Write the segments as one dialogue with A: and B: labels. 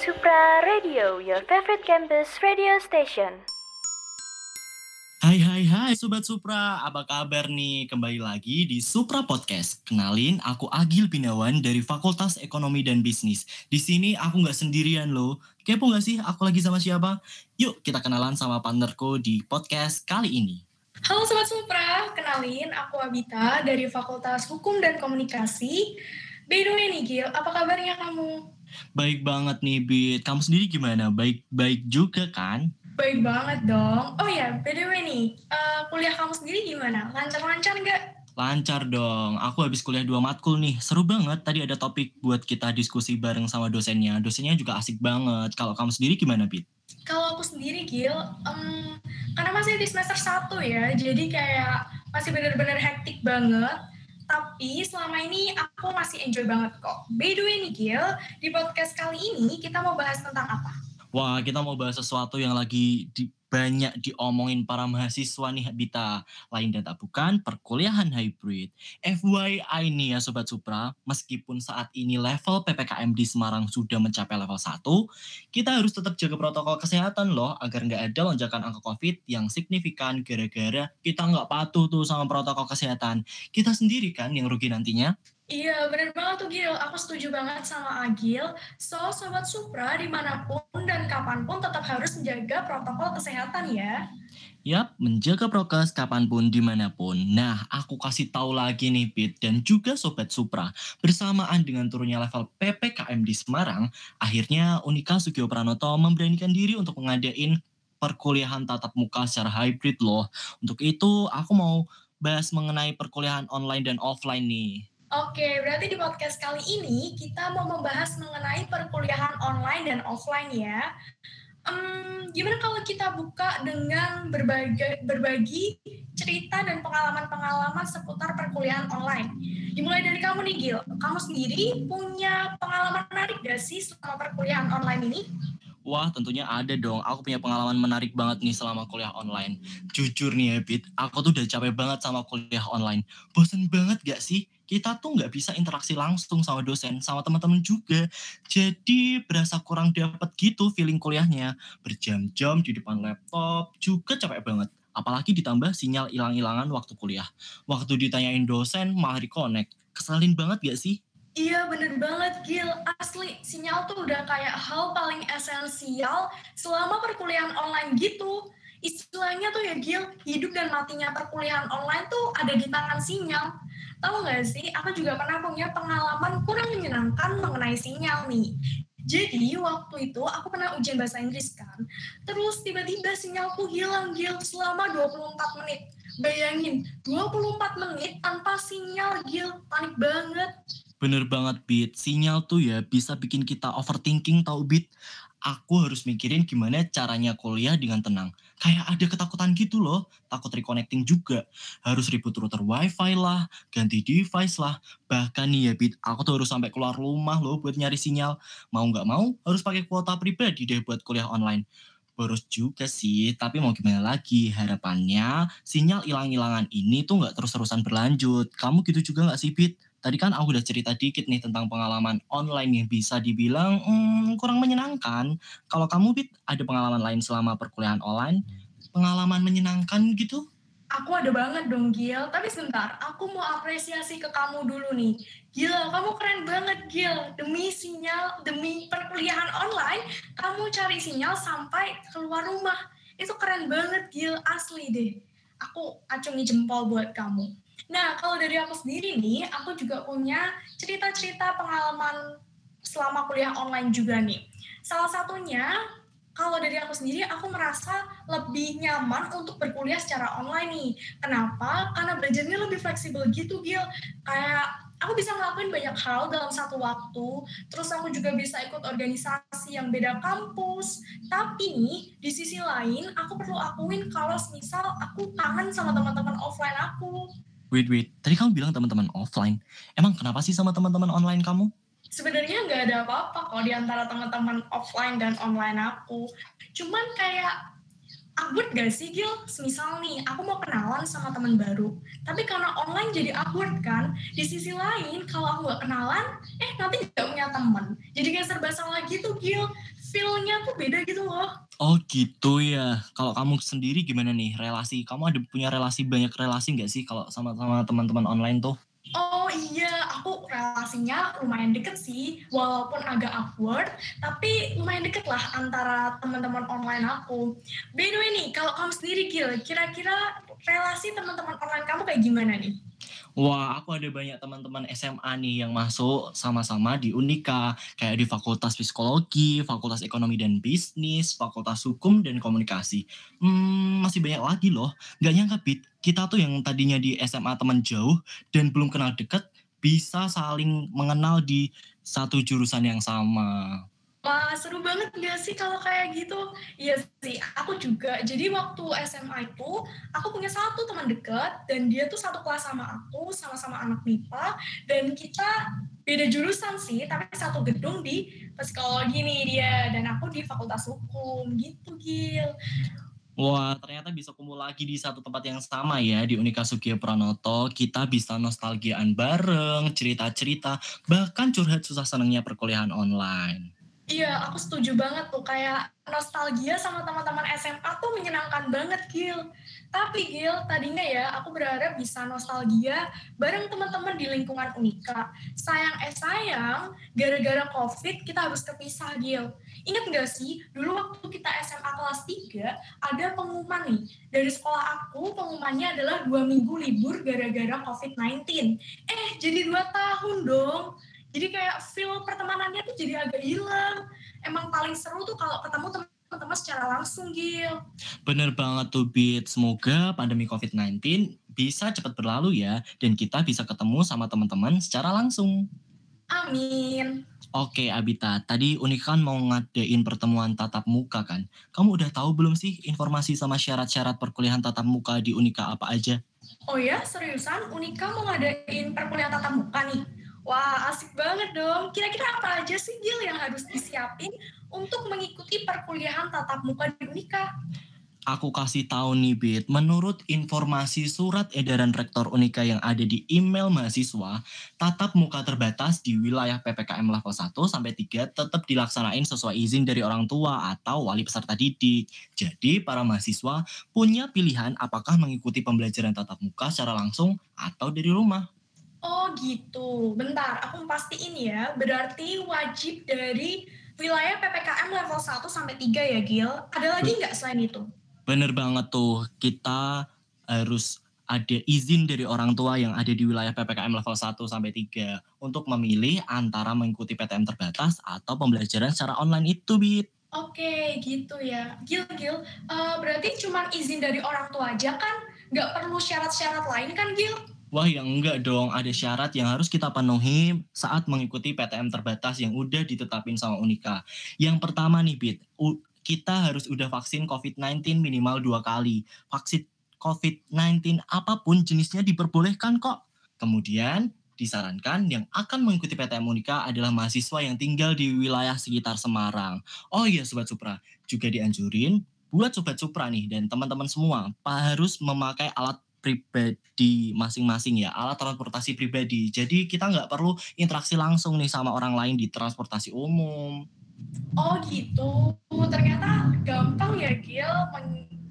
A: Supra Radio, your favorite campus radio station.
B: Hai hai hai Sobat Supra, apa kabar nih? Kembali lagi di Supra Podcast. Kenalin, aku Agil Binawan dari Fakultas Ekonomi dan Bisnis. Di sini aku nggak sendirian loh. Kepo nggak sih aku lagi sama siapa? Yuk kita kenalan sama partnerku di podcast kali ini.
C: Halo Sobat Supra, kenalin aku Abita dari Fakultas Hukum dan Komunikasi. By the way nih Gil, apa kabarnya kamu?
B: Baik banget nih Bit, kamu sendiri gimana? Baik-baik juga kan?
C: Baik banget dong. Oh ya, by the way nih, uh, kuliah kamu sendiri gimana? Lancar-lancar nggak?
B: Lancar dong, aku habis kuliah dua matkul nih, seru banget. Tadi ada topik buat kita diskusi bareng sama dosennya. Dosennya juga asik banget. Kalau kamu sendiri gimana, Bit?
C: Kalau aku sendiri, Gil, um, karena masih di semester 1 ya, jadi kayak masih bener-bener hektik banget tapi selama ini aku masih enjoy banget kok. By the way nih Gil, di podcast kali ini kita mau bahas tentang apa?
B: Wah, kita mau bahas sesuatu yang lagi di, banyak diomongin para mahasiswa nih Bita. Lain dan tak bukan perkuliahan hybrid. FYI nih ya Sobat Supra, meskipun saat ini level PPKM di Semarang sudah mencapai level 1, kita harus tetap jaga protokol kesehatan loh agar nggak ada lonjakan angka COVID yang signifikan gara-gara kita nggak patuh tuh sama protokol kesehatan. Kita sendiri kan yang rugi nantinya.
C: Iya, bener banget tuh Gil. Aku setuju banget sama Agil. So, Sobat Supra di mana pun dan kapan pun tetap harus menjaga protokol kesehatan ya.
B: Yap, menjaga prokes kapan pun di mana pun. Nah, aku kasih tahu lagi nih Pit dan juga Sobat Supra. Bersamaan dengan turunnya level PPKM di Semarang, akhirnya Unika Sugio Pranoto memberanikan diri untuk mengadain perkuliahan tatap muka secara hybrid loh. Untuk itu, aku mau bahas mengenai perkuliahan online dan offline nih.
C: Oke, berarti di podcast kali ini kita mau membahas mengenai perkuliahan online dan offline ya. Um, gimana kalau kita buka dengan berbagi, berbagi cerita dan pengalaman-pengalaman seputar perkuliahan online? Dimulai dari kamu nih Gil, kamu sendiri punya pengalaman menarik gak sih selama perkuliahan online ini?
B: Wah tentunya ada dong, aku punya pengalaman menarik banget nih selama kuliah online. Jujur nih ya aku tuh udah capek banget sama kuliah online. Bosen banget gak sih? Kita tuh nggak bisa interaksi langsung sama dosen, sama teman-teman juga. Jadi berasa kurang dapat gitu feeling kuliahnya. Berjam-jam di depan laptop juga capek banget. Apalagi ditambah sinyal hilang-hilangan waktu kuliah. Waktu ditanyain dosen malah reconnect. Kesalin banget gak sih?
C: Iya bener banget Gil, asli sinyal tuh udah kayak hal paling esensial selama perkuliahan online gitu. Istilahnya tuh ya Gil, hidup dan matinya perkuliahan online tuh ada di tangan sinyal Tahu nggak sih, aku juga pernah punya pengalaman kurang menyenangkan mengenai sinyal nih. Jadi waktu itu aku pernah ujian bahasa Inggris kan, terus tiba-tiba sinyalku hilang Gil selama 24 menit. Bayangin, 24 menit tanpa sinyal Gil, panik banget.
B: Bener banget Bit, sinyal tuh ya bisa bikin kita overthinking tau Bit aku harus mikirin gimana caranya kuliah dengan tenang. Kayak ada ketakutan gitu loh, takut reconnecting juga. Harus ribut router wifi lah, ganti device lah. Bahkan nih ya Bit, aku tuh harus sampai keluar rumah loh buat nyari sinyal. Mau nggak mau harus pakai kuota pribadi deh buat kuliah online. Boros juga sih, tapi mau gimana lagi, harapannya sinyal hilang-hilangan ini tuh nggak terus-terusan berlanjut. Kamu gitu juga nggak sih Bit? Tadi kan aku udah cerita dikit nih tentang pengalaman online yang bisa dibilang hmm, kurang menyenangkan. Kalau kamu, Bit, ada pengalaman lain selama perkuliahan online? Pengalaman menyenangkan gitu?
C: Aku ada banget dong, Gil. Tapi sebentar, aku mau apresiasi ke kamu dulu nih. Gila, kamu keren banget, Gil. Demi sinyal, demi perkuliahan online, kamu cari sinyal sampai keluar rumah. Itu keren banget, Gil. Asli deh. Aku acungi jempol buat kamu. Nah, kalau dari aku sendiri nih, aku juga punya cerita-cerita pengalaman selama kuliah online juga nih. Salah satunya, kalau dari aku sendiri, aku merasa lebih nyaman untuk berkuliah secara online nih. Kenapa? Karena belajarnya lebih fleksibel gitu, Gil. Kayak aku bisa ngelakuin banyak hal dalam satu waktu, terus aku juga bisa ikut organisasi yang beda kampus. Tapi nih, di sisi lain, aku perlu akuin kalau misal aku kangen sama teman-teman offline aku.
B: Wait, wait. Tadi kamu bilang teman-teman offline. Emang kenapa sih sama teman-teman online kamu?
C: Sebenarnya nggak ada apa-apa kok di antara teman-teman offline dan online aku. Cuman kayak awkward gak sih Gil? Misal nih, aku mau kenalan sama teman baru, tapi karena online jadi awkward kan? Di sisi lain, kalau aku gak kenalan, eh nanti gak punya teman. Jadi kayak serba salah gitu Gil. Feel-nya tuh beda gitu loh.
B: Oh gitu ya. Kalau kamu sendiri gimana nih relasi? Kamu ada punya relasi banyak relasi nggak sih kalau sama sama teman-teman online tuh?
C: Oh iya, aku relasinya lumayan deket sih, walaupun agak awkward, tapi lumayan deket lah antara teman-teman online aku. By the way nih, kalau kamu sendiri Gil, kira-kira relasi teman-teman online kamu kayak gimana nih?
B: Wah, aku ada banyak teman-teman SMA nih yang masuk sama-sama di Unika, kayak di Fakultas Psikologi, Fakultas Ekonomi dan Bisnis, Fakultas Hukum dan Komunikasi. Hmm, masih banyak lagi loh. Gak nyangka, Bit, kita tuh yang tadinya di SMA teman jauh dan belum kenal deket, bisa saling mengenal di satu jurusan yang sama.
C: Wah, seru banget gak sih kalau kayak gitu? Iya sih, aku juga. Jadi waktu SMA itu, aku punya satu teman dekat, dan dia tuh satu kelas sama aku, sama-sama anak MIPA, dan kita beda jurusan sih, tapi satu gedung di psikologi nih dia, dan aku di fakultas hukum, gitu Gil.
B: Wah, ternyata bisa kumpul lagi di satu tempat yang sama ya, di Unika Sugio Pranoto. Kita bisa nostalgiaan bareng, cerita-cerita, bahkan curhat susah senangnya perkuliahan online.
C: Iya, aku setuju banget tuh. Kayak nostalgia sama teman-teman SMA tuh menyenangkan banget, Gil. Tapi Gil, tadinya ya aku berharap bisa nostalgia bareng teman-teman di lingkungan Unika. Sayang eh sayang, gara-gara COVID kita harus terpisah, Gil. Ingat gak sih, dulu waktu kita SMA kelas 3, ada pengumuman nih. Dari sekolah aku, pengumumannya adalah dua minggu libur gara-gara COVID-19. Eh, jadi dua tahun dong jadi kayak feel pertemanannya tuh jadi agak hilang. Emang paling seru tuh kalau ketemu teman-teman secara langsung Gil.
B: Bener banget tuh Bit. Semoga pandemi COVID-19 bisa cepat berlalu ya dan kita bisa ketemu sama teman-teman secara langsung.
C: Amin.
B: Oke Abita, tadi Unik kan mau ngadain pertemuan tatap muka kan? Kamu udah tahu belum sih informasi sama syarat-syarat perkuliahan tatap muka di Unika apa aja?
C: Oh ya, seriusan? Unika mau ngadain perkuliahan tatap muka nih? Wah, asik banget dong. Kira-kira apa aja sih, Gil, yang harus disiapin untuk mengikuti perkuliahan tatap muka di Unika?
B: Aku kasih tahu nih, Bit. Menurut informasi surat edaran Rektor Unika yang ada di email mahasiswa, tatap muka terbatas di wilayah PPKM level 1 sampai 3 tetap dilaksanain sesuai izin dari orang tua atau wali peserta didik. Jadi, para mahasiswa punya pilihan apakah mengikuti pembelajaran tatap muka secara langsung atau dari rumah.
C: Oh gitu. Bentar, aku pastiin ya. Berarti wajib dari wilayah PPKM level 1 sampai 3 ya, Gil. Ada lagi nggak selain itu?
B: Bener banget tuh. Kita harus ada izin dari orang tua yang ada di wilayah PPKM level 1 sampai 3 untuk memilih antara mengikuti PTM terbatas atau pembelajaran secara online itu, Bit.
C: Oke, gitu ya. Gil, Gil, uh, berarti cuma izin dari orang tua aja kan? Nggak perlu syarat-syarat lain kan, Gil?
B: Wah yang enggak dong, ada syarat yang harus kita penuhi saat mengikuti PTM terbatas yang udah ditetapin sama Unika. Yang pertama nih Bit, kita harus udah vaksin COVID-19 minimal dua kali. Vaksin COVID-19 apa pun jenisnya diperbolehkan kok. Kemudian disarankan yang akan mengikuti PTM Unika adalah mahasiswa yang tinggal di wilayah sekitar Semarang. Oh iya Sobat Supra, juga dianjurin buat Sobat Supra nih dan teman-teman semua harus memakai alat pribadi masing-masing ya alat transportasi pribadi. Jadi kita nggak perlu interaksi langsung nih sama orang lain di transportasi umum.
C: Oh gitu. Ternyata gampang ya Gil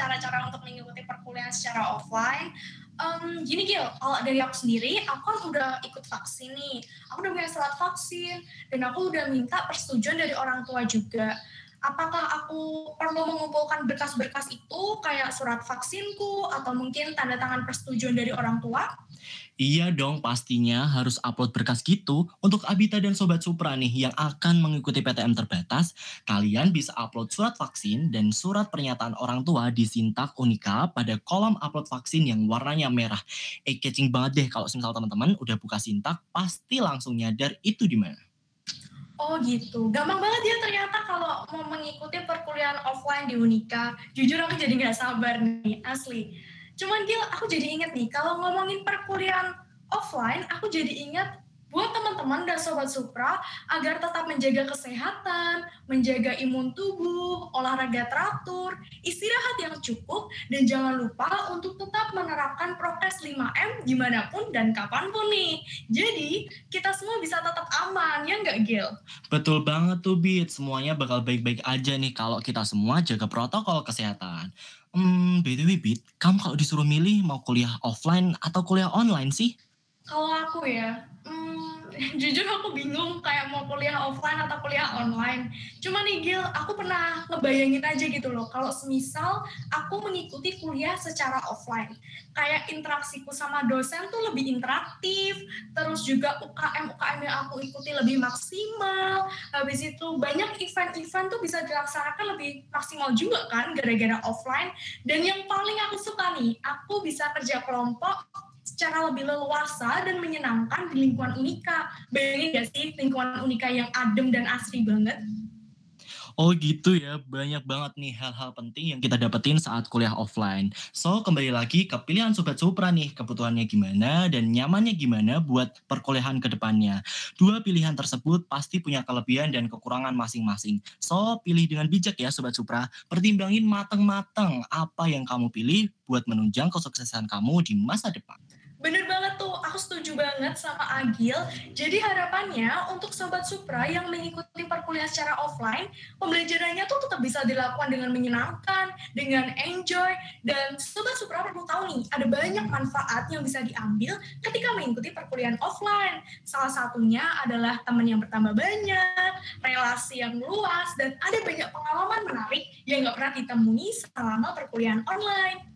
C: cara-cara untuk mengikuti perkuliahan secara offline. Um, gini Gil, kalau dari aku sendiri, aku kan udah ikut vaksin nih. Aku udah punya surat vaksin, dan aku udah minta persetujuan dari orang tua juga apakah aku perlu mengumpulkan berkas-berkas itu kayak surat vaksinku atau mungkin tanda tangan persetujuan dari orang tua?
B: Iya dong pastinya harus upload berkas gitu. Untuk Abita dan Sobat Supra nih yang akan mengikuti PTM terbatas, kalian bisa upload surat vaksin dan surat pernyataan orang tua di Sintak Unika pada kolom upload vaksin yang warnanya merah. Eh catching banget deh kalau misal teman-teman udah buka Sintak, pasti langsung nyadar itu di mana.
C: Oh gitu, gampang banget ya ternyata kalau mau mengikuti perkuliahan offline di Unika. Jujur aku jadi nggak sabar nih, asli. Cuman Gil, aku jadi inget nih, kalau ngomongin perkuliahan offline, aku jadi inget buat teman-teman dan Sobat Supra agar tetap menjaga kesehatan, menjaga imun tubuh, olahraga teratur, istirahat yang cukup, dan jangan lupa untuk tetap menerapkan prokes 5M di mana pun dan kapan pun nih. Jadi, kita semua bisa tetap aman, ya nggak Gil?
B: Betul banget tuh Bit, semuanya bakal baik-baik aja nih kalau kita semua jaga protokol kesehatan. Hmm, BTW Bit, kamu kalau disuruh milih mau kuliah offline atau kuliah online sih?
C: Kalau aku ya, jujur aku bingung kayak mau kuliah offline atau kuliah online. Cuma nih Gil, aku pernah ngebayangin aja gitu loh, kalau semisal aku mengikuti kuliah secara offline. Kayak interaksiku sama dosen tuh lebih interaktif, terus juga UKM-UKM yang aku ikuti lebih maksimal, habis itu banyak event-event tuh bisa dilaksanakan lebih maksimal juga kan, gara-gara offline. Dan yang paling aku suka nih, aku bisa kerja kelompok secara lebih leluasa dan menyenangkan di lingkungan Unika. Bayangin gak sih lingkungan Unika yang adem dan asri banget?
B: Oh gitu ya, banyak banget nih hal-hal penting yang kita dapetin saat kuliah offline. So, kembali lagi ke pilihan Sobat Supra nih, kebutuhannya gimana dan nyamannya gimana buat perkuliahan ke depannya. Dua pilihan tersebut pasti punya kelebihan dan kekurangan masing-masing. So, pilih dengan bijak ya Sobat Supra, pertimbangin mateng-mateng apa yang kamu pilih buat menunjang kesuksesan kamu di masa depan.
C: Bener banget tuh, aku setuju banget sama Agil. Jadi harapannya untuk Sobat Supra yang mengikuti perkuliahan secara offline, pembelajarannya tuh tetap bisa dilakukan dengan menyenangkan, dengan enjoy, dan Sobat Supra perlu tahu nih, ada banyak manfaat yang bisa diambil ketika mengikuti perkuliahan offline. Salah satunya adalah teman yang bertambah banyak, relasi yang luas, dan ada banyak pengalaman menarik yang nggak pernah ditemui selama perkuliahan online.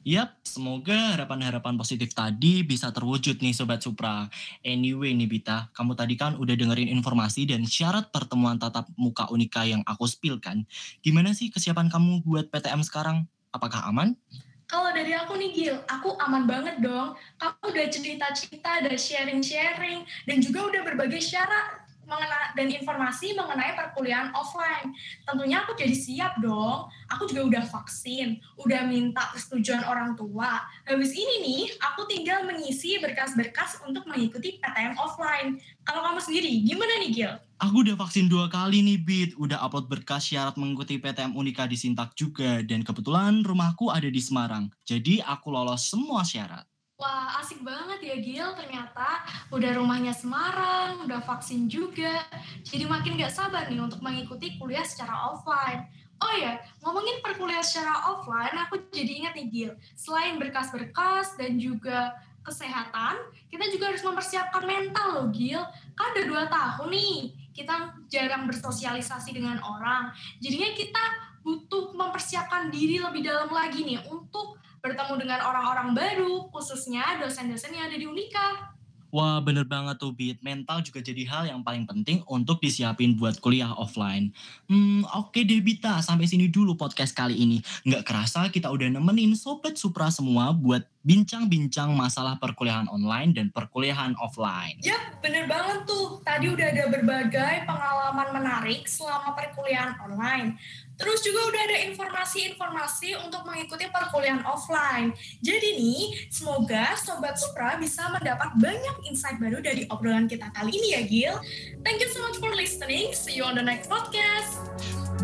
B: Yap, semoga harapan-harapan positif tadi bisa terwujud nih Sobat Supra. Anyway nih Bita, kamu tadi kan udah dengerin informasi dan syarat pertemuan tatap muka Unika yang aku spill kan. Gimana sih kesiapan kamu buat PTM sekarang? Apakah aman?
C: Kalau dari aku nih Gil, aku aman banget dong. Kamu udah cerita-cerita, udah sharing-sharing, dan juga udah berbagai syarat mengena dan informasi mengenai perkuliahan offline. Tentunya aku jadi siap dong. Aku juga udah vaksin, udah minta persetujuan orang tua. Habis ini nih, aku tinggal mengisi berkas-berkas untuk mengikuti PTM offline. Kalau kamu sendiri, gimana nih Gil?
B: Aku udah vaksin dua kali nih, Bit. Udah upload berkas syarat mengikuti PTM Unika di Sintak juga. Dan kebetulan rumahku ada di Semarang. Jadi aku lolos semua syarat.
C: Wah, asik banget ya Gil, ternyata udah rumahnya Semarang, udah vaksin juga. Jadi makin gak sabar nih untuk mengikuti kuliah secara offline. Oh ya, ngomongin perkuliahan secara offline, aku jadi ingat nih Gil, selain berkas-berkas dan juga kesehatan, kita juga harus mempersiapkan mental loh Gil. Kan udah dua tahun nih, kita jarang bersosialisasi dengan orang. Jadinya kita butuh mempersiapkan diri lebih dalam lagi nih untuk bertemu dengan orang-orang baru, khususnya dosen-dosen yang ada di Unika.
B: Wah bener banget tuh Bit, mental juga jadi hal yang paling penting untuk disiapin buat kuliah offline. Hmm oke okay deh Bita, sampai sini dulu podcast kali ini. Nggak kerasa kita udah nemenin Sobat Supra semua buat bincang-bincang masalah perkuliahan online dan perkuliahan offline.
C: Yap, bener banget tuh. Tadi udah ada berbagai pengalaman menarik selama perkuliahan online. Terus juga udah ada informasi-informasi untuk mengikuti perkuliahan offline. Jadi nih, semoga Sobat Supra bisa mendapat banyak insight baru dari obrolan kita kali ini ya, Gil. Thank you so much for listening. See you on the next podcast.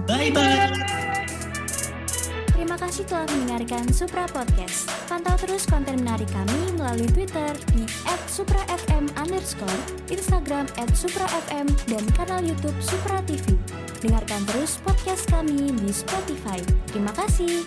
B: Bye-bye.
A: Terima kasih telah mendengarkan Supra Podcast. Pantau terus konten menarik kami melalui Twitter di @suprafm underscore, Instagram @suprafm, dan kanal YouTube Supra TV. Dengarkan terus podcast kami di Spotify. Terima kasih.